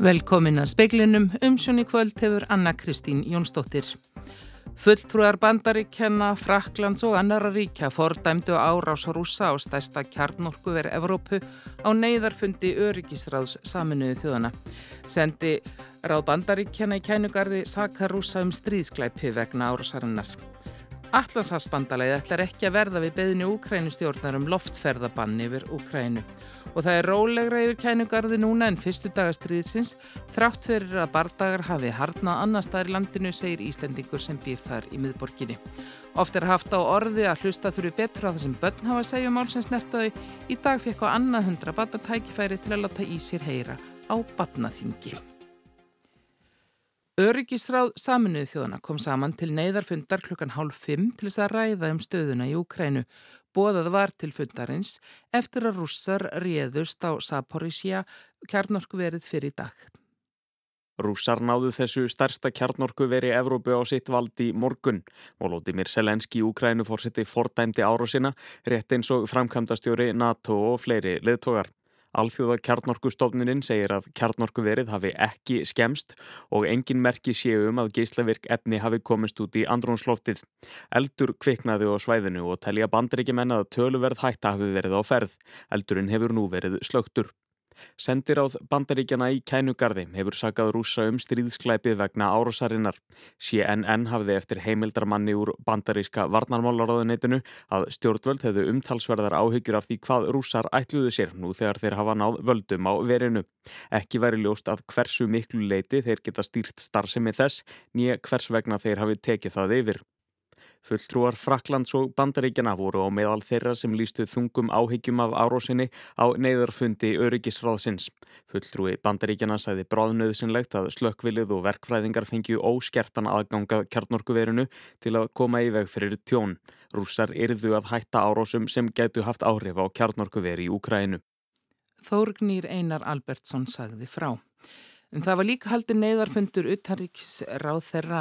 Velkomin að speiklinum, umsjón í kvöld hefur Anna Kristín Jónsdóttir. Fulltrúar bandaríkjana, Fraklands og annara ríkja fordæmdu árás rúsa á stæsta kjarnorku verið Evrópu á neyðarfundi öryggisráðs saminuðu þjóðana. Sendi ráð bandaríkjana í kænugarði Saka rúsa um stríðsklæpi vegna árásarinnar. Allanshafsbandalæði ætlar ekki að verða við beðinu Úkrænustjórnar um loftferðabann yfir Úkrænu og það er rólegra yfir kænugarði núna en fyrstu dagastriðsins þrátt fyrir að bardagar hafi harnað annar staðar í landinu, segir Íslendingur sem býr þar í miðborginni. Oft er haft á orði að hlusta þurfi betur á það sem börn hafa að segja um mál sem snertaði. Í dag fekk á annað hundra barnatækifæri til að láta í sér heyra á barnaþingi. Öryggisráð saminuðu þjóðana kom saman til neyðarfundar klukkan hálf fimm til þess að ræða um stöðuna í Ukrænu. Bóðað var til fundarins eftir að rússar réðust á Saporísja kjarnorku verið fyrir dag. Rússar náðu þessu stærsta kjarnorku verið Evrópu á sitt valdi morgun. Volodymyr Selenski í Ukrænu fórseti fordæmdi árásina rétt eins og framkvæmdastjóri NATO og fleiri leðtogar. Alþjóða kjarnorkustofnuninn segir að kjarnorkuverið hafi ekki skemst og engin merki séu um að geyslavirk efni hafi komist út í andrónsloftið. Eldur kviknaði á svæðinu og telja bandaríkjumenn að töluverð hætta hafi verið á ferð. Eldurinn hefur nú verið slögtur. Sendiráð bandaríkjana í kænugarði hefur sagað rúsa um stríðsklæpið vegna árásarinnar. CNN hafði eftir heimildarmanni úr bandaríska varnarmálaráðuneytinu að stjórnvöld hefðu umtalsverðar áhyggjur af því hvað rúsar ætluðu sér nú þegar þeir hafa náð völdum á verinu. Ekki væri ljóst að hversu miklu leiti þeir geta stýrt starfsemi þess nýja hvers vegna þeir hafi tekið það yfir. Fulltrúar Fraklands og Bandaríkjana voru á meðal þeirra sem lístu þungum áhyggjum af árósinni á neyðarfundi öryggisráðsins. Fulltrúi Bandaríkjana sæði bráðnöðsynlegt að slökkvilið og verkfræðingar fengju óskertan aðganga kjarnorkuverinu til að koma í veg fyrir tjón. Rússar yrðu að hætta árósum sem getu haft áhrif á kjarnorkuveri í Úkrænu. Þórgnýr Einar Albertsson sagði frá. En það var líka haldið neyðarfundur utanríkisráð þeirra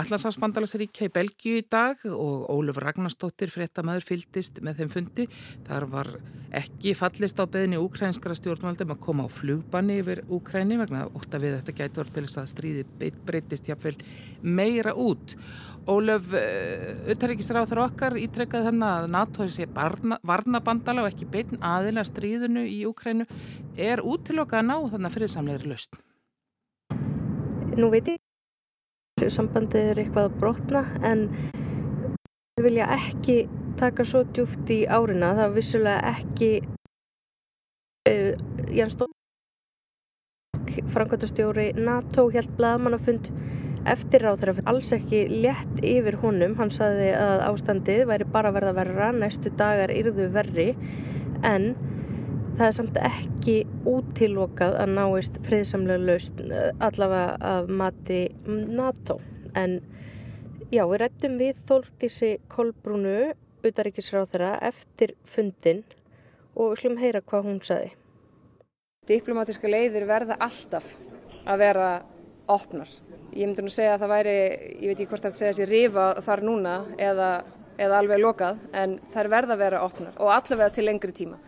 Allansáfsbandalasaríkja í Belgíu í dag og Óluf Ragnarstóttir fréttamaður fyldist með þeim fundi. Þar var ekki fallist á beðinni úkrænskara stjórnvaldum að koma á flugbanni yfir Úkræni vegna ótt að við þetta gæti orð til þess að stríði breytist jáfnveil meira út. Óluf uh, utanríkisráð þar okkar ítrekkaði þannig að NATO sé varnabandala og ekki beitin aðila stríðinu í Úkrænu er útiloka að ná þannig að friðsamlegri löst. Nú veit ég sambandið er eitthvað að brotna en við vilja ekki taka svo djúft í árina. Það var vissulega ekki uh, Ján Stók Frankværtastjóri NATO held blaðmannafund eftir á þeirra alls ekki létt yfir honum. Hann saði að ástandið væri bara verða verra næstu dagar yrðu verri en það er samt ekki útilokað að náist friðsamlega laust eh, allavega af mati NATO en já, við rættum við Þóltísi Kolbrúnu utaríkisráð þeirra eftir fundin og við slum heyra hvað hún saði Diplomatiska leiðir verða alltaf að vera opnar. Ég myndi nú segja að það væri, ég veit ekki hvort það er að segja sér rifa þar núna eða, eða alveg lokað en þær verða að vera opnar og allavega til lengri tíma.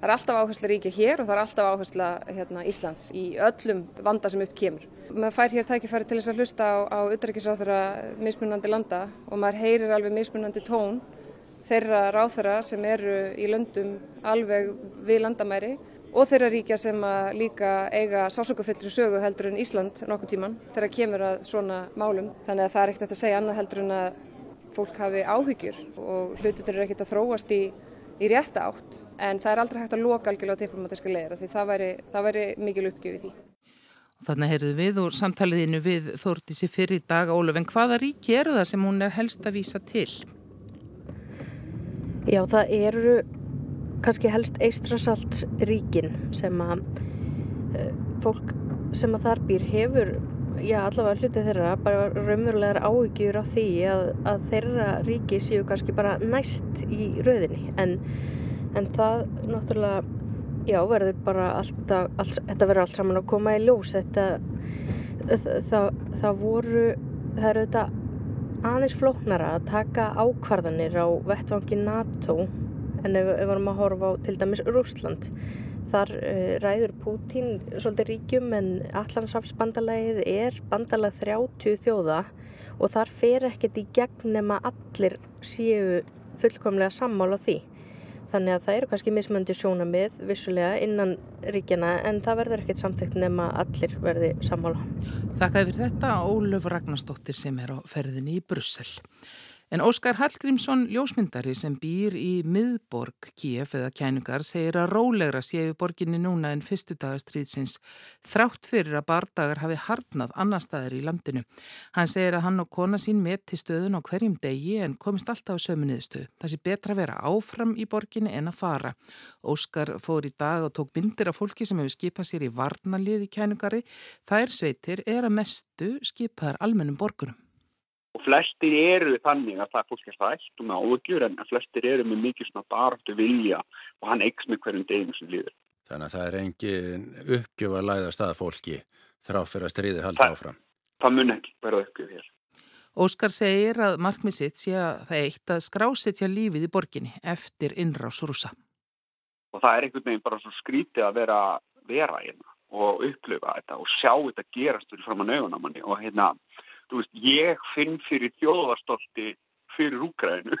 Það er alltaf áherslu ríkja hér og það er alltaf áherslu hérna, Íslands í öllum vanda sem upp kemur. Maður fær hér tækifæri til þess að hlusta á, utrækisáþurra mismunandi landa og maður heyrir alveg mismunandi tón þeirra ráþurra sem eru í löndum alveg við landamæri og þeirra ríkja sem líka eiga sásökufillri sögu heldur en Ísland nokkuð tíman þegar kemur að svona málum. Þannig að það er ekkert að segja annað heldur en að fólk hafi áhyggjur og hlutir eru ekkert að þróast í í rétta átt en það er aldrei hægt að loka algjörlega diplomatiska leðra því það væri, það væri mikil uppgjöf í því. Þannig heyrðu við og samtaliðinu við Þórtísi fyrir í dag Óluf en hvaða ríki eru það sem hún er helst að vísa til? Já það eru kannski helst eistrasalts ríkin sem að uh, fólk sem að þar býr hefur já allavega hluti þeirra bara raunverulegar áhyggjur á því að, að þeirra ríki séu kannski bara næst í rauðinni en, en það náttúrulega já verður bara alltaf allt, þetta verður allt saman að koma í ljós. Þetta það, það, voru það eru þetta aðeins flóknara að taka ákvarðanir á vettvangi NATO en ef við varum að horfa á til dæmis Rúsland Þar uh, ræður Pútín svolítið ríkjum en Allandsafsbandalægið er bandalag 30 þjóða og þar fer ekkert í gegn nema allir séu fullkomlega sammála því. Þannig að það eru kannski mismöndi sjónamið vissulega innan ríkjana en það verður ekkert samþygt nema allir verði sammála. Þakkaði fyrir þetta Ólöf Ragnarstóttir sem er á ferðinni í Brussel. En Óskar Hallgrímsson, ljósmyndari sem býr í miðborg Kíef eða kænugar, segir að rólegra séu borginni núna en fyrstu dagastriðsins þrátt fyrir að bardagar hafi harnað annar staðar í landinu. Hann segir að hann og kona sín met til stöðun á hverjum degi en komist alltaf á sömuniðstöð. Það sé betra að vera áfram í borginni en að fara. Óskar fór í dag og tók myndir af fólki sem hefur skipað sér í varnalið í kænugari. Þær sveitir er að mestu skipaðar almennum borgunum og flestir eru þannig að það er fólk er þægt og með áhugjur en flestir eru með mikið svona baráttu vilja og hann eiks með hverjum deginu sem líður. Þannig að það er engin uppgjöf að læða stað fólki þrá fyrir að stríði halda það, áfram. Það mun ekki vera uppgjöf hér. Óskar segir að markmið sitt sé að það eitt að skrásetja lífið í borginni eftir innrás rúsa. Og það er einhvern veginn bara svo skrítið að vera vera hérna og upplifa þetta og sjá þetta gerast fyrir fram að nögunamanni og hérna veist, ég finn fyrir þjóðarstolti fyrir Úgrænu,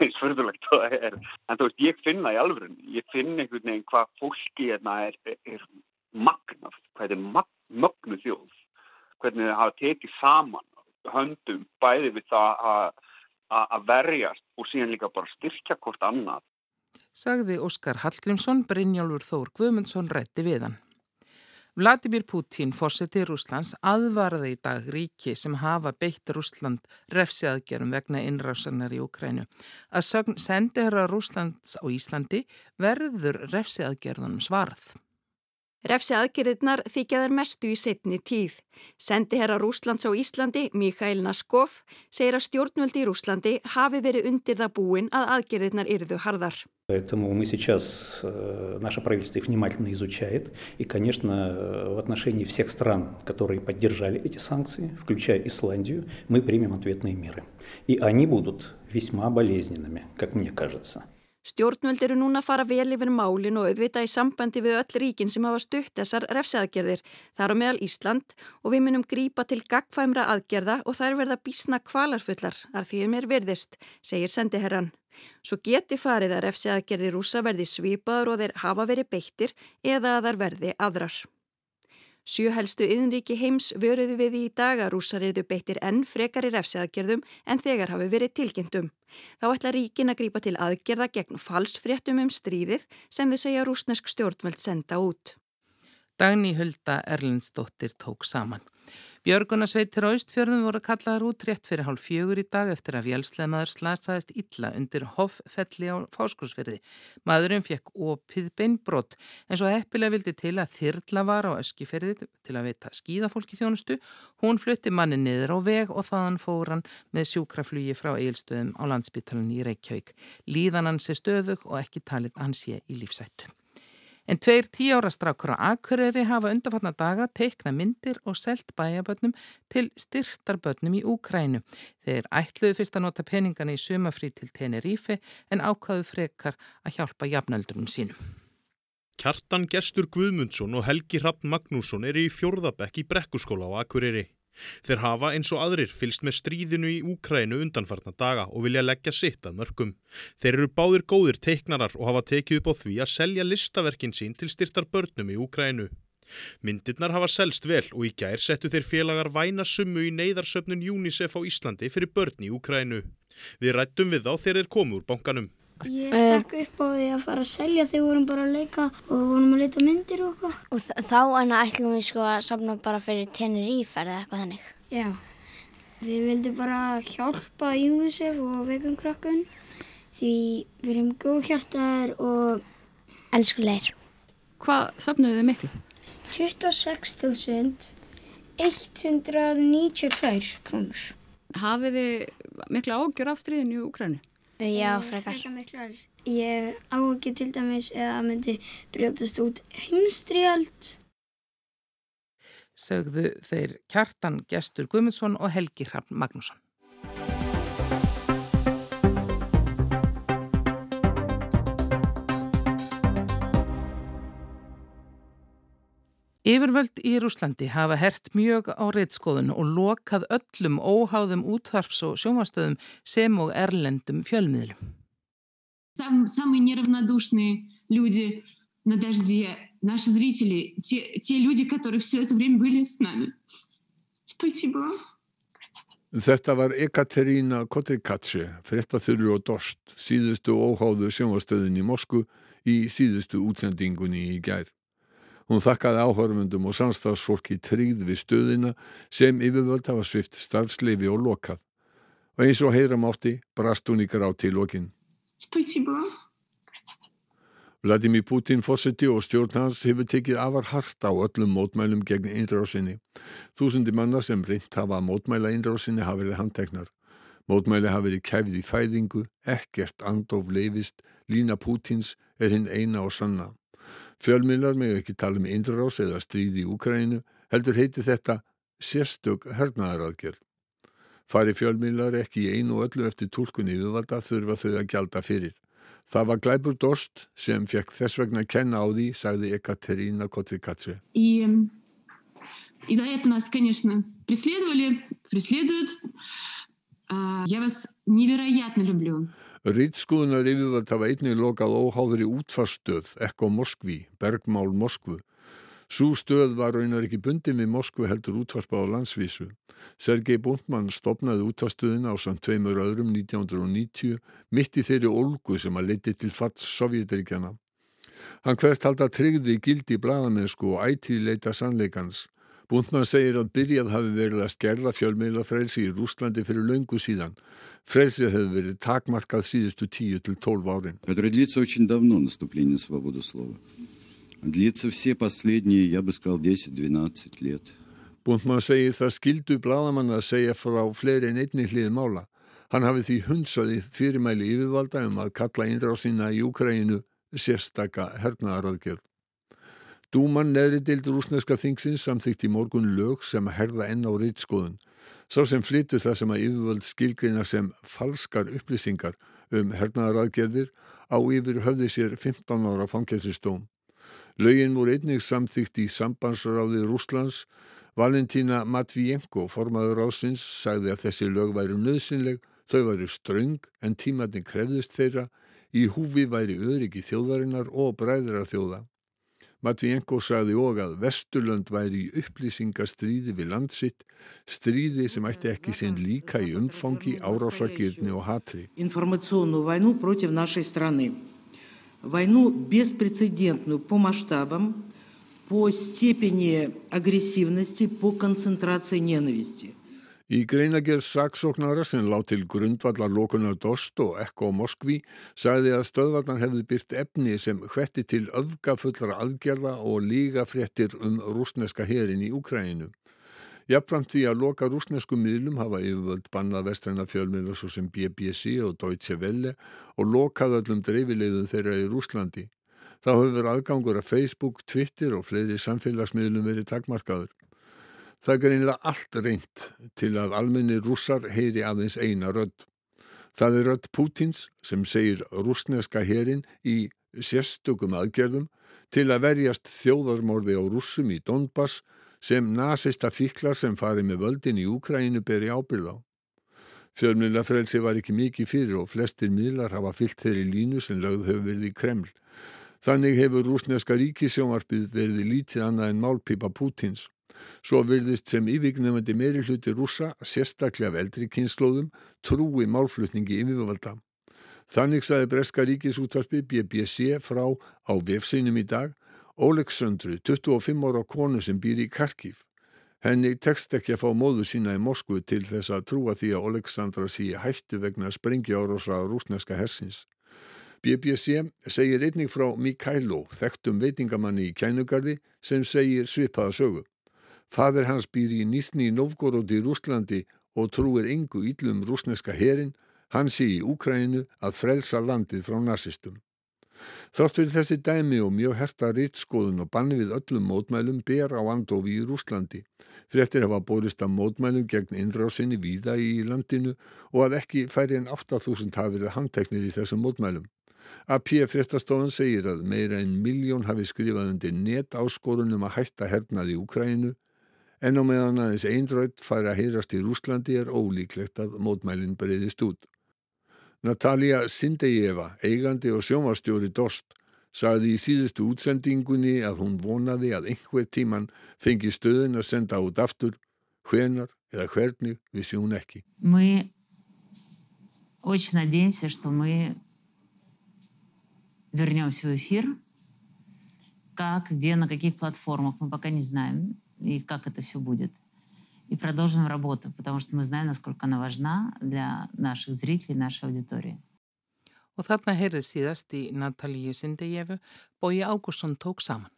eins fyrirlegt það er, en þú veist, ég finn það í alvörun, ég finn einhvern veginn hvað fólki hérna er, er, magnað, hvað er mag, magnu þjóð, hvernig það hafa tekið saman höndum bæði við það að verjast og síðan líka bara styrkja hvort annað. Sagði Óskar Hallgrímsson, Brynjálfur Þór Guðmundsson rætti við hann. Vladimir Putin, fórseti Rúslands, aðvarði í dag ríki sem hafa beitt Rúsland refsiaðgerum vegna innrásanar í Ukrænu. Að sögn sendiherra Rúslands á Íslandi verður refsiaðgerðunum svarð. Refsi aðgerðirnar þykjaðar mestu í setni tíð. Sendiherra Rúslands á Íslandi, Mikael Naskov, segir að stjórnvöldi í Rúslandi hafi verið undir það búin að aðgerðirnar yrðu harðar. Þannig að Stjórnvöld eru núna að fara vel yfir málin og auðvita í sambandi við öll ríkin sem hafa stutt þessar refsiðagerðir, þar á meðal Ísland og við munum grípa til gagfæmra aðgerða og þær verða bísna kvalarfullar að því um er verðist, segir sendiherran. Svo geti farið að refsiðagerðir rúsa verði svipaður og þeir hafa verið beittir eða að þar verði aðrar. Sjöhelstu yðnríki heims vöruðu við í dag að rúsar eruðu beittir enn frekar í refsiaðgerðum en þegar hafi verið tilkynntum. Þá ætla ríkin að grípa til aðgerða gegn falsfréttum um stríðið sem þau segja rúsnesk stjórnvöld senda út. Dagni Hulda Erlendsdóttir tók saman. Björgunarsveitir á Ístfjörðum voru kallaðar út rétt fyrir hálf fjögur í dag eftir að vélsleinaður slasaðist illa undir hoffelli á fáskursfyrði. Maðurinn fekk opið beinbrott en svo heppilega vildi til að þyrla var á öskifyrði til að veita skíðafólki þjónustu. Hún flutti manni niður á veg og þaðan fór hann með sjúkraflugi frá eilstöðum á landsbytalan í Reykjavík. Líðan hann sé stöðug og ekki talið hann sé í lífsættu. En tveir tíára strákur á Akureyri hafa undarfatna daga teikna myndir og selt bæjabötnum til styrtarbötnum í Úkrænu. Þeir ætluðu fyrst að nota peningana í sumafrí til Tenerife en ákvaðu frekar að hjálpa jafnöldurum sínum. Kjartan Gestur Guðmundsson og Helgi Hrapp Magnússon eru í fjórðabekk í brekkuskóla á Akureyri. Þeir hafa eins og aðrir fylst með stríðinu í Úkrænu undanfarnar daga og vilja leggja sitt að mörgum. Þeir eru báðir góðir teiknarar og hafa tekið upp á því að selja listaverkin sín til styrtar börnum í Úkrænu. Myndirnar hafa selst vel og í gær settu þeir félagar væna summu í neyðarsöfnun UNICEF á Íslandi fyrir börn í Úkrænu. Við rættum við þá þegar þeir komu úr bankanum. Ég stakk upp á því að fara að selja þegar við vorum bara að leika og vorum að leita myndir og eitthvað. Og þá enna ætlum við sko að safna bara fyrir Tenerife eða eitthvað þannig. Já, við vildum bara hjálpa UNICEF og veikum krakkun því við erum góð hjartar og elskulegir. Hvað safnuðu þið miklu? 26.192 krónur. Hafið þið miklu ágjör af stríðinu í Ukrænu? Já, frekar. Ég á ekki til dæmis eða myndi brjótast út heimstriald. Sögðu þeir Kjartan Gestur Guðmundsson og Helgi Hrafn Magnússon. Yfirvöld í Rúslandi hafa hert mjög á reytskóðun og lokað öllum óháðum útvarps- og sjómastöðum sem og erlendum fjölmiðlum. Samið nérfnadúsni ljúdi na dæsdíja, naši zrítili, tie ljúdi, kattori vsjö þetta vrím bíli s nami. Spasíba. Þetta var Ekaterína Kotrikatsi, frettathurru og dorst, síðustu óháðu sjómastöðin í Mosku í síðustu útsendingunni í gær. Hún þakkaði áhörfundum og samstagsfólki tríð við stöðina sem yfirvöld hafa svift starfsleifi og lokað. Og eins og heyra mátti brast hún ykkur á til lokin. Vladimir Putin fórseti og stjórn hans hefur tekið afar hart á öllum mótmælum gegn einrásinni. Þúsundi manna sem reynt hafa að mótmæla einrásinni hafa verið handteknar. Mótmæli hafa verið kæfið í fæðingu, ekkert andof leifist, lína Putins er hinn eina og sanna. Fjölmiðlar með ekki tala um innrás eða stríði í Úkrænu heldur heiti þetta sérstök hernaðaraðgerð. Fari fjölmiðlar ekki í einu og öllu eftir tólkunni viðvalda þurfa þau að gjalda fyrir. Það var Glæbur Dorst sem fekk þess vegna að kenna á því, sagði Ekaterina Kotvikatse. Rýtskúðunar yfirvöld hafa einnig lokað óháður í útfarstöð, Ekko Moskvi, Bergmál Moskvu. Sú stöð var raunar ekki bundið með Moskvu heldur útvarpa á landsvísu. Sergei Bundmann stopnaði útvarstuðina á samt tveimur öðrum 1990 mitt í þeirri olgu sem að leiti til fatt Sovjetiríkjana. Hann hverst halda tryggði gildi í bladamennsku og ætið leita sannleikans. Bundmann segir að byrjað hafi verið að skerða fjölmeila frelsi í Rúslandi fyrir laungu síðan. Frelsið hefur verið takmarkað síðustu 10-12 árin. Которое длится очень давно, наступление свободы слова. Длится все последние, я бы сказал, 10-12 лет. Bundmann segir það skildu bladamann að segja frá fleiri en einni hlið mála. Hann hafi því hundsaði fyrirmæli yfirvalda um að kalla innrásina í Úkræinu sérstaka hernaðaraðgerð. Dúman neðri deildur rúsneska þingsins samþykti morgun lög sem herða enn á reytskoðun. Sá sem flyttu það sem að yfirvöld skilgreina sem falskar upplýsingar um hernaðaraðgerðir á yfir höfði sér 15 ára fangelsistóm. Lögin voru einnig samþykt í sambandsráði Rúslands. Valentína Matvienko, formaður ásins, sagði að þessi lög væri nöðsynleg, þau væri ströng en tímatni krefðist þeirra, í húfi væri öryggi þjóðarinnar og bræðra þjóða. Matvienko sagði og að Vesturlönd væri í upplýsingastríði við landsitt, stríði sem ætti ekki sinn líka í umfangi, árásagirni og hatri. Informatsónu vænu protiv našej strani. Vænu besprecedentnu po maštabam, po stepeni agressivnosti, po koncentraciji nenavisti. Í greinagerð saksóknara sem lág til grundvallar lókunar Dost og Ekko Moskvi sagði að stöðvarnar hefði byrt efni sem hvetti til öfgafullra aðgerða og líga fréttir um rúsneska herin í Úkræninu. Jafnframt því að loka rúsnesku miðlum hafa yfirvöld bannað vestræna fjölmiðla svo sem BBC og Deutsche Welle og lokað öllum dreifileiðum þeirra í Rúslandi. Þá hefur aðgangur að Facebook, Twitter og fleiri samfélagsmiðlum verið takmarkaður. Það greinilega allt reynd til að almenni rússar heyri aðeins eina rödd. Það er rödd Pútins sem segir rúsneska herin í sérstökum aðgerðum til að verjast þjóðarmorði á rússum í Donbass sem nazista fíklar sem fari með völdin í Úkrænu beri ábyrð á. Fjölmiðlafrelsi var ekki mikið fyrir og flestir miðlar hafa fyllt þeirri línu sem lögð hefur verið í Kreml. Þannig hefur rúsneska ríkisjónvarpið verið lítið annað en málpipa Pútins. Svo virðist sem yfirgnefandi meiri hluti rúsa, sérstaklega af eldri kynnslóðum, trúi málflutningi yfirvalda. Þannig saði Breska ríkisútvarpi BBC frá á vefseinum í dag Oleksandru, 25 ára konu sem býr í Karkív. Henni tekst ekki að fá móðu sína í Moskvu til þess að trúa því að Oleksandra sé hættu vegna sprengjárosa rúsneska hersins. BBC segir einnig frá Mikhailo, þekktum veitingamanni í kænugarði, sem segir svipaða sögu. Fadir hans býr í Nísni Novgorod í Rúslandi og trúir engu íllum rúsneska herin, hann sé í Úkræninu að frelsa landið frá nazistum. Þrátt fyrir þessi dæmi og mjög herta rittskoðun og banni við öllum mótmælum ber á andofi í Rúslandi. Frettir hafa borist að mótmælum gegn innrásinni víða í landinu og að ekki færi en 8.000 hafi verið handteknir í þessum mótmælum. AP fréttastofan segir að meira en miljón hafi skrifað undir net áskorunum að hætta hernaði í Úkrænu en á meðan aðeins eindrætt færi að heyrast í Rúslandi er ólíklegt að mótmælinn breyðist út. Natalia Sindejeva, eigandi og sjónvarstjóri Dost, sagði í síðustu útsendingunni að hún vonaði að einhver tíman fengi stöðin að senda út aftur, hvenar eða hvernig vissi hún ekki. Мы очень надеемся, что мы вернемся в эфир. Как, где, на каких платформах, мы пока не знаем, и как это все будет. И продолжим работу, потому что мы знаем, насколько она важна для наших зрителей, нашей аудитории. Og þarna heyrið síðast í Natalíu Sindejefu, Bói Ágússon tók saman.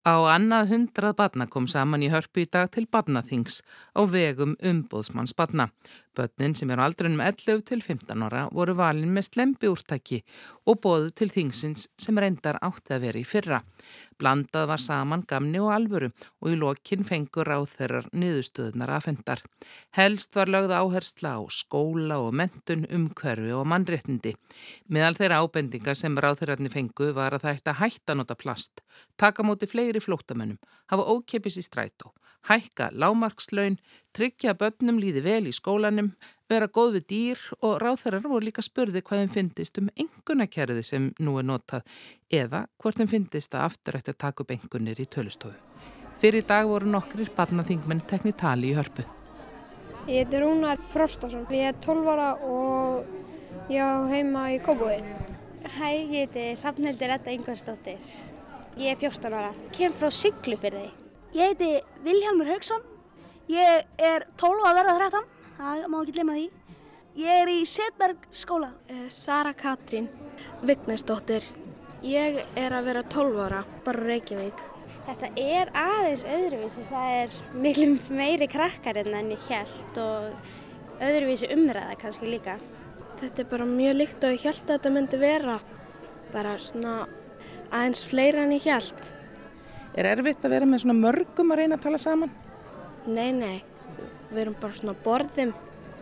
Á annað hundrað badna kom saman í hörpu í dag til badnaþings á vegum umbóðsmanns badna. Bönnin sem eru aldrunum 11 til 15 ára voru valin með slempi úrtaki og bóðu til þingsins sem reyndar átti að vera í fyrra. Blandað var saman gamni og alvöru og í lokinn fengur á þeirrar niðurstöðunar aðfendar. Helst var lögð áhersla á skóla og mentun, umhverfi og mannréttindi. Meðal þeirra ábendinga sem ráþeirarni fengu var að það ætti að hætta nota plast, taka móti fleiri flótamennum, hafa ókeppis í strætó, hækka lámarkslaun, tryggja börnum líði vel í skólanum, vera góð við dýr og ráþærar voru líka spurði hvað þeim fyndist um engunakerði sem nú er notað eða hvort þeim fyndist að aftur ætti að taka upp engunir í tölustofu. Fyrir dag voru nokkrir barnaþingmenn tekni tali í hörpu. Ég heiti Rúnar Frostason, ég er 12 ára og ég á heima í Kópúi. Hæ, ég heiti Rafnhildur Edda Ingvarsdóttir. Ég er 14 ára. Kem frá Siglufyrði. Ég heiti Vilhelmur Haugsson, ég er 12 að verða 13, það má ekki glema því. Ég er í Setberg skóla. Uh, Sara Katrín Vignesdóttir, ég er að vera 12 ára, bara Reykjavík. Þetta er aðeins öðruvísi, það er miklu meiri krakkar en ég held og öðruvísi umræða kannski líka. Þetta er bara mjög líkt og ég held að þetta myndi vera, bara svona aðeins fleira en ég held. Er erfitt að vera með svona mörgum að reyna að tala saman? Nei, nei. Við erum bara svona borðum,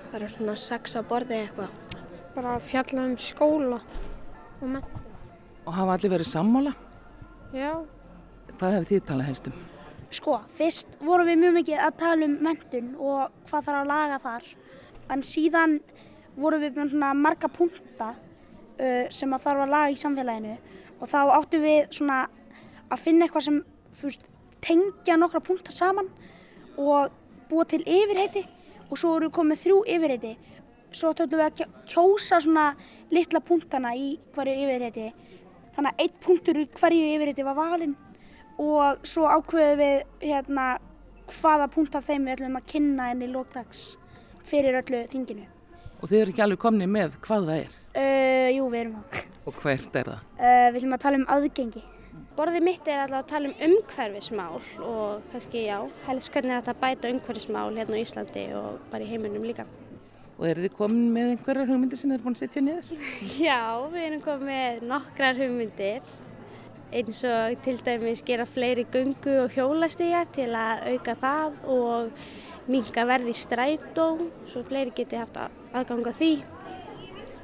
bara svona sex að borði eitthvað. Bara að fjalla um skóla og menn. Og hafa allir verið sammála? Já. Hvað hefur þið talað helst um? Sko, fyrst vorum við mjög mikið að tala um mentun og hvað þarf að laga þar. En síðan vorum við með svona marga punta uh, sem að þarf að laga í samfélaginu og þá áttum við svona að finna eitthvað sem fyrst, tengja nokkra punta saman og búa til yfirheiti og svo eru komið þrjú yfirheiti svo töldum við að kjósa svona litla punktana í hverju yfirheiti þannig að eitt punktur í hverju yfirheiti var valinn og svo ákveðum við hérna hvaða punkt af þeim við ætlum að kynna enn í lókdags fyrir öllu þinginu. Og þið eru ekki alveg komni með hvað það er? Uh, jú, við erum það. Og hvert er það? Uh, við ætlum að tala um aðgengi. Borðið mitt er alltaf að tala um umhverfismál og kannski já, helst hvernig er þetta að bæta umhverfismál hérna á Íslandi og bara í heiminum líka. Og eru þið komin með einhverjar hugmyndir sem þið eru búin að setja niður? Já, við erum komin með nokkrar hugmyndir eins og til dæmis gera fleiri gungu og hjólastíja til að auka það og minga verði strætó svo fleiri geti haft aðganga því.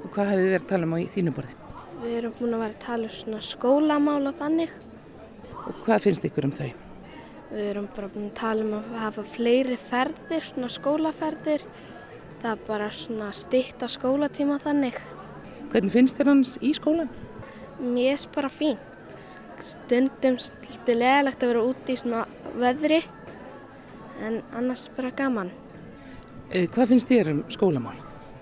Og hvað hefur þið verið að tala um á þínu borði? Við erum búin að vera að tala um svona skólamála þannig. Og hvað finnst ykkur um þau? Við erum bara búin að tala um að hafa fleiri ferðir, svona skólaferðir. Það er bara svona stitta skólatíma þannig. Hvernig finnst þér hans í skólan? Mér finnst bara fínt. Stundum svolítið leðilegt að vera úti í svona veðri en annars bara gaman. Hvað finnst þér um skólamál?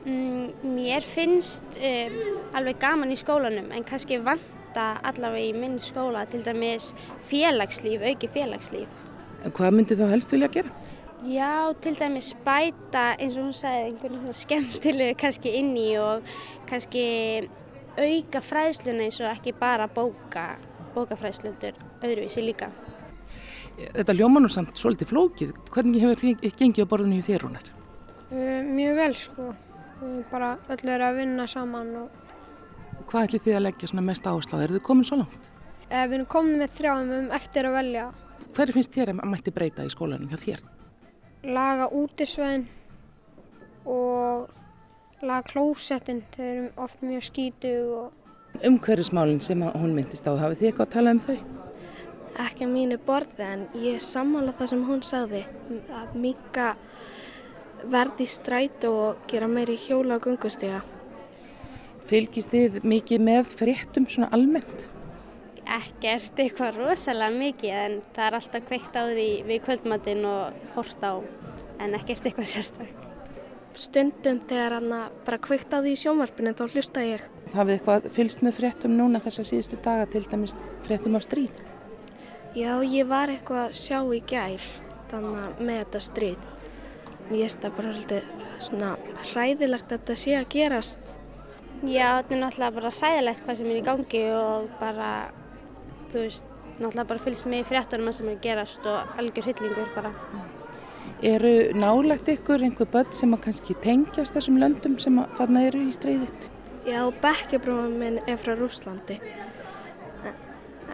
Mm, mér finnst um, alveg gaman í skólanum en kannski vanta allavega í minn skóla til dæmis félagslíf, auki félagslíf. En hvað myndi þá helst vilja gera? Já, til dæmis bæta eins og hún sagði einhvern veginn skemmtilegu kannski inn í og kannski auka fræðsluna eins og ekki bara bóka, bókafræðslöldur öðruvísi líka. Þetta ljóman er samt svolítið flókið. Hvernig hefur þið gengið á borðinu í þér húnar? Uh, mjög vel sko. Bara öll er að vinna saman. Og... Hvað ætli þið að leggja svona mest áherslu á? Er þið komin svo langt? Uh, við erum komin með þrjáum eftir að velja. Hver finnst þér að mætti breyta í skólanum hjá þér? laga útisvæðin og laga klósettin, þau eru oft mjög skítug og Umhverfismálinn sem hún myndist á, hafið þið eitthvað að tala um þau? ekki að mínu borði en ég sammála það sem hún sagði að minka verði stræt og gera meiri hjóla og gungustega. Fylgist þið mikið með fréttum svona almennt? Ekkert eitthvað rosalega mikið en það er alltaf kveikt á því við kvöldmatinn og hort á en ekkert eitthvað sérstak. Stundum þegar hann bara kveikt á því í sjónvarpinu þá hlusta ég. Hafið eitthvað fylgst með fréttum núna þessa síðustu daga til dæmis fréttum af stríð? Já, ég var eitthvað að sjá í gær þannig að með þetta stríð. Ég veist það bara svolítið svona hræðilegt að þetta sé að gerast. Já, þetta er náttúrulega bara hræðilegt hvað sem er í gangi og bara, þú veist, náttúrulega bara fylgst með í fréttunum að sem er að gerast og algjör hyllingur bara. Eru nálægt ykkur einhver börn sem að kannski tengjast þessum löndum sem að þarna eru í stríði? Já, bekkjabróðum minn er frá Rúslandi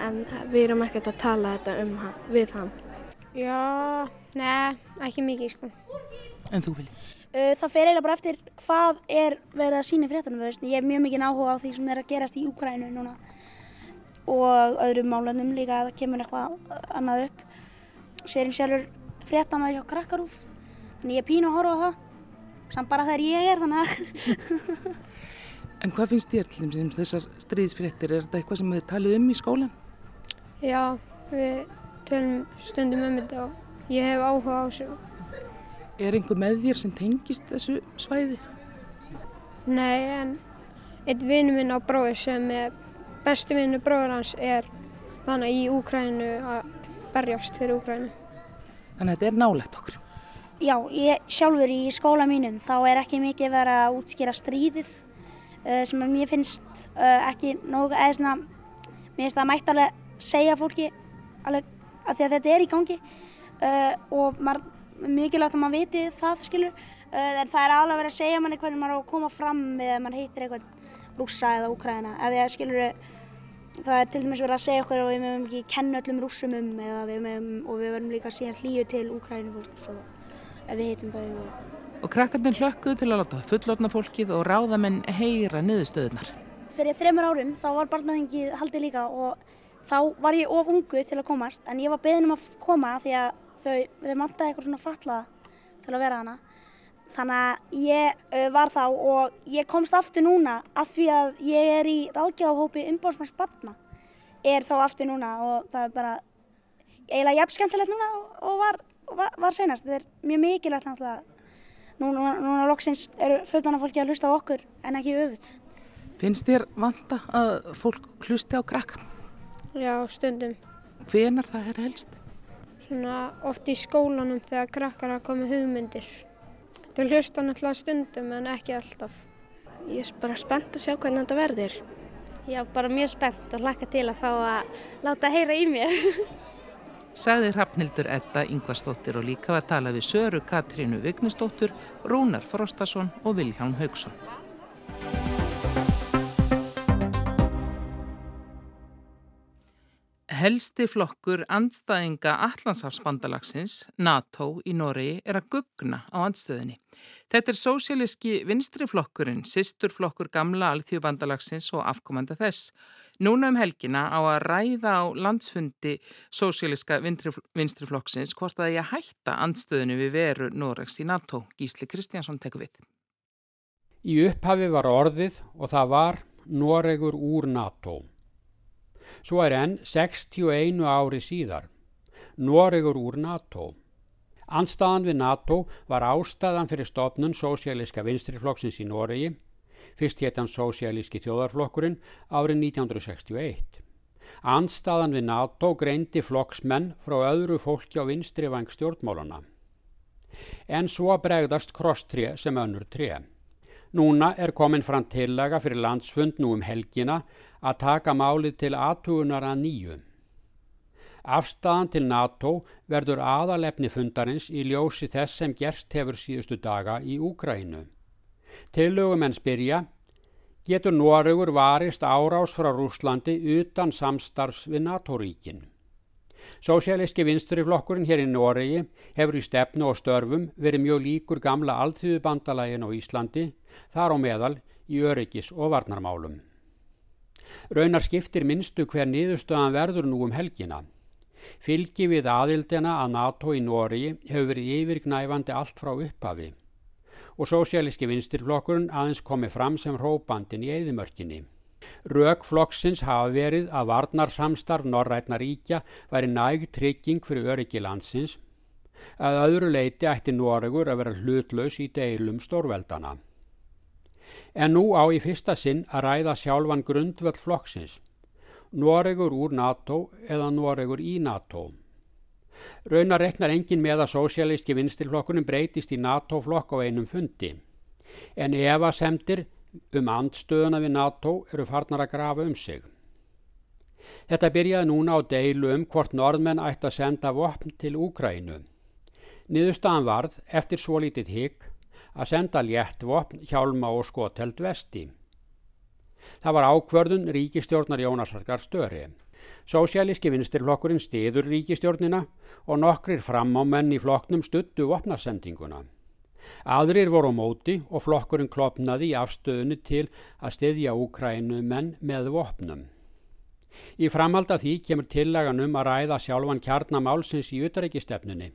en við erum ekkert að tala þetta um hann, við hann. Já, neða, ekki mikið sko. En þú vilji? Það fer eiginlega bara eftir hvað er verið að sína í fréttunum. Ég hef mjög mikið áhuga á því sem er að gerast í Úkrænu núna og öðrum málunum líka að það kemur eitthvað annað upp. Sérinn sjálfur fréttamæður hjá Krakkarúf, þannig ég er pínu að horfa á það, samt bara þegar ég er þannig að... En hvað finnst þér til þess að þessar stríðsfréttir, er þetta eitthvað sem þið talið um í skólan? Já, við tölum stundum um þetta og ég hef áhuga á þessu. Er einhver með þér sem tengist þessu svæði? Nei, en einn vinnu minn á bróði sem er bestu vinnu bróður hans er þannig í Úkrænu að berjast fyrir Úkrænu. Þannig að þetta er nálegt okkur. Já, ég sjálfur í skóla mínum þá er ekki mikið verið að útskýra stríðið uh, sem að mér finnst uh, ekki nógu, eða svona, mér finnst það mættalega segja fólki alveg að því að þetta er í gangi uh, og maður, mikilvægt að maður viti það skilur. En það er alveg verið að segja manni hvernig maður á að koma fram eða maður heitir eitthvað rússa eða úkræðina eða skilur það er til dæmis verið að segja okkur og við mögum ekki kenna öllum rússum um við mögum og við verðum líka síðan hlýju til úkræðinu fólk svo ef við heitum það og... og krakkarnir hlökkuð til að láta fullorna fólkið og ráðamenn heyra niðurstöðunar Fyrir þreymur árum þá var barnaþengið haldið líka og þá var ég of ungu til að komast en ég var beðin um að koma því að þau, þau mantaði eitthvað svona fatlaða til að vera hana þannig að ég uh, var þá og ég komst aftur núna af því að ég er í ráðgjáðhópi umbóðsmanns barna er þá aftur núna og það er bara eiginlega jafn skemmtilegt núna og var, var, var senast þetta er mjög mikilvægt náttúrulega núna, núna loksins eru fullana fólki að hlusta á okkur en ekki öfut Finnst þér vanta að fólk hlusti á krakka? Já, stundum. Hvenar það er helst? Svona oft í skólanum þegar krakkar að koma hugmyndir. Þau hlusta náttúrulega stundum en ekki alltaf. Ég er bara spennt að sjá hvernig þetta verður. Já, bara mjög spennt og hlakka til að fá að láta heyra í mér. Sagði Hrafnildur Edda Yngvarstóttir og líka var að tala við Söru Katrínu Vignistóttur, Rúnar Frostason og Vilján Haugsson. Helsti flokkur andstæðinga Allandsafsbandalagsins, NATO í Noregi, er að gugna á andstöðinni. Þetta er sósíaliski vinstriflokkurinn, sýsturflokkur gamla alþjóðbandalagsins og afkomanda þess. Núna um helgina á að ræða á landsfundi sósíaliska vinstriflokksins hvort að ég hætta andstöðinu við veru Noregs í NATO. Gísli Kristjánsson tekur við. Í upphafi var orðið og það var Noregur úr NATO. Svo er enn 61 ári síðar. Noregur úr NATO. Anstaðan við NATO var ástæðan fyrir stopnun sósialíska vinstriflokksins í Noregi, fyrst héttan sósialíski þjóðarflokkurinn árið 1961. Anstaðan við NATO greindi flokksmenn frá öðru fólki á vinstrivang stjórnmálana. En svo bregðast krosstré sem önnur tré. Núna er komin fram tillaga fyrir landsfund nú um helgina að taka málið til aðtugunar að nýju. Afstæðan til NATO verður aðalefni fundarins í ljósi þess sem gerst hefur síðustu daga í Úgrænu. Tillögum en spyrja, getur Noregur varist árás frá Rúslandi utan samstarfs við NATO-ríkin? Sósialíski vinsturiflokkurinn hér í Noregi hefur í stefnu og störfum verið mjög líkur gamla alltíðubandalægin á Íslandi, þar á meðal í öryggis og varnarmálum. Raunar skiptir minnstu hver niðurstöðan verður nú um helgina. Fylgi við aðildina að NATO í Noregi hefur verið yfirgnæfandi allt frá upphafi og sósialíski vinstirflokkurinn aðeins komið fram sem hrópandin í eðimörkinni. Rökflokksins hafa verið að varnarsamstarf Norrætna ríkja væri næg trygging fyrir öryggi landsins að öðru leiti ætti Noregur að vera hlutlaus í deilum stórveldana. En nú á í fyrsta sinn að ræða sjálfan grundvöld flokksins, Noregur úr NATO eða Noregur í NATO. Raunar reknar engin með að sósialíski vinstilflokkunum breytist í NATO-flokk á einum fundi, en ef að semtir um andstöðuna við NATO eru farnar að grafa um sig. Þetta byrjaði núna á deilu um hvort norðmenn ætti að senda vopn til Úkrænu. Niðurstaðan varð, eftir svo lítið higg, að senda létt vopn, hjálma og skoteld vesti. Það var ákvörðun ríkistjórnar Jónasarkar störi. Sósialíski vinstirflokkurinn stiður ríkistjórnina og nokkrir framámenn í flokknum stuttu vopnarsendinguna. Aðrir voru á móti og flokkurinn klopnaði í afstöðunni til að stiðja Úkrænu menn með vopnum. Í framhald af því kemur tillaganum að ræða sjálfan kjarnamálsins í utarækistefnunni.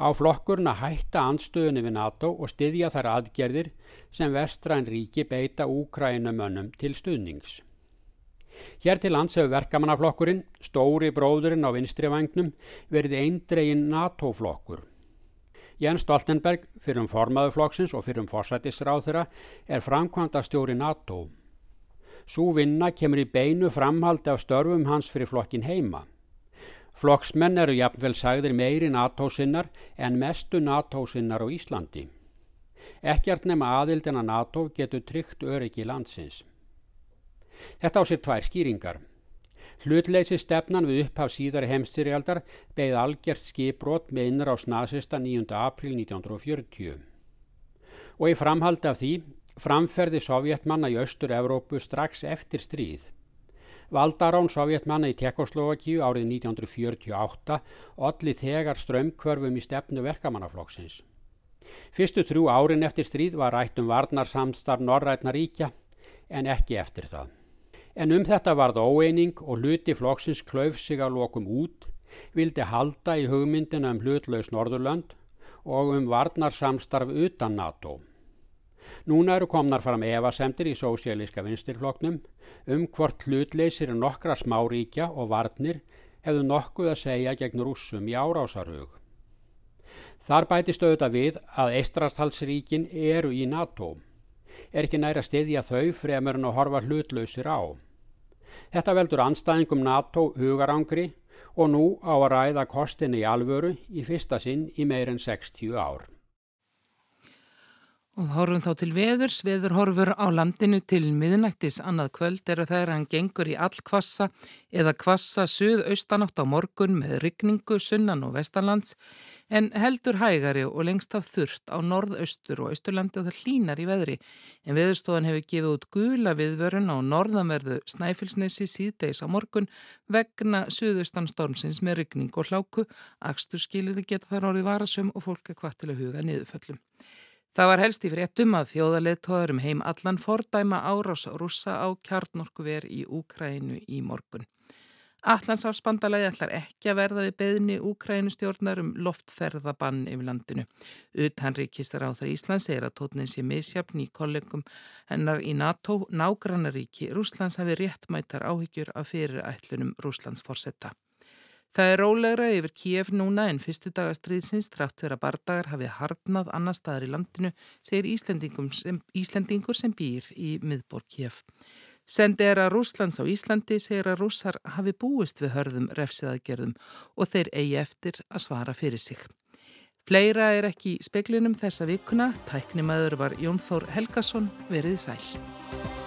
Á flokkurinn að hætta anstöðunni við NATO og stiðja þær aðgerðir sem vestræn ríki beita Úkrænumönnum til stuðnings. Hér til lands hefur verkamannaflokkurinn, stóri bróðurinn á vinstrivagnum, verið eindregin NATO-flokkur Jens Stoltenberg, fyrir um formaðuflokksins og fyrir um forsættisráð þeirra, er framkvæmda stjóri NATO. Sú vinna kemur í beinu framhaldi af störfum hans fyrir flokkin heima. Flokksmenn eru jafnvel sagðir meiri NATO-sinnar en mestu NATO-sinnar á Íslandi. Ekkert nema aðildina NATO getur tryggt öryggi landsins. Þetta á sér tvær skýringar. Hlutleysi stefnan við upphaf síðari heimstyrjaldar beigð algjert skipbrot með innra á snasista 9. april 1940. Og í framhaldi af því framferði sovjetmanna í Östur-Európu strax eftir stríð. Valdarán sovjetmanna í Tekoslovakíu árið 1948 allir þegar strömmkvörfum í stefnu verkamannaflokksins. Fyrstu trú árin eftir stríð var rætt um varnarsamstarf Norrætna ríkja en ekki eftir það. En um þetta varð óeining og hluti flokksins klauf sig að lokum út, vildi halda í hugmyndina um hlutlaus Norðurland og um varnarsamstarf utan NATO. Núna eru komnar fram evasemtir í sósialíska vinstirflokknum um hvort hlutleysir nokkra smáríkja og varnir hefðu nokkuð að segja gegn rússum í árásarhug. Þar bætist auðvitað við að Eistrastalsríkin eru í NATO. Er ekki næra stiðja þau fremur en að horfa hlutlausir á. Þetta veldur anstæðingum NATO hugarangri og nú á að ræða kostinni í alvöru í fyrsta sinn í meirinn 60 ár. Og horfum þá til veðurs, veður horfur á landinu til miðnættis. Annað kvöld er að það er að hann gengur í all kvassa eða kvassa suð-austanátt á morgun með rigningu sunnan og vestanlands en heldur hægari og lengst af þurft á norðaustur og austurlandi og það hlínar í veðri. En veðurstofan hefur gefið út gula viðvörun á norðanverðu Snæfellsnesi síðdeis á morgun vegna suðaustan stormsins með rigning og hláku, axtur skilir geta þar orðið varasum og fólk er hvað til að huga niðurföllum. Það var helst í fréttum að þjóðarleðtóðarum heim allan fordæma árás rúsa á kjarnorkuver í Úkrænu í morgun. Allansáfsbandalagi ætlar ekki að verða við beðni Úkrænustjórnar um loftferðabann yfir landinu. Utanríkistar á þar Íslands er að tótnin sé misjafn í kollegum hennar í NATO nágrannaríki Rúslands hafi réttmætar áhyggjur af fyrirætlunum Rúslands forsetta. Það er rólegra yfir Kíef núna en fyrstu dagastriðsins trátt vera bardagar hafið hardnað annar staðar í landinu, segir sem, Íslendingur sem býr í miðborg Kíef. Sendi er að Rúslands á Íslandi segir að rússar hafi búist við hörðum refsiðagerðum og þeir eigi eftir að svara fyrir sig. Fleira er ekki í speklinum þessa vikuna, tæknimaður var Jón Þór Helgason verið sæl.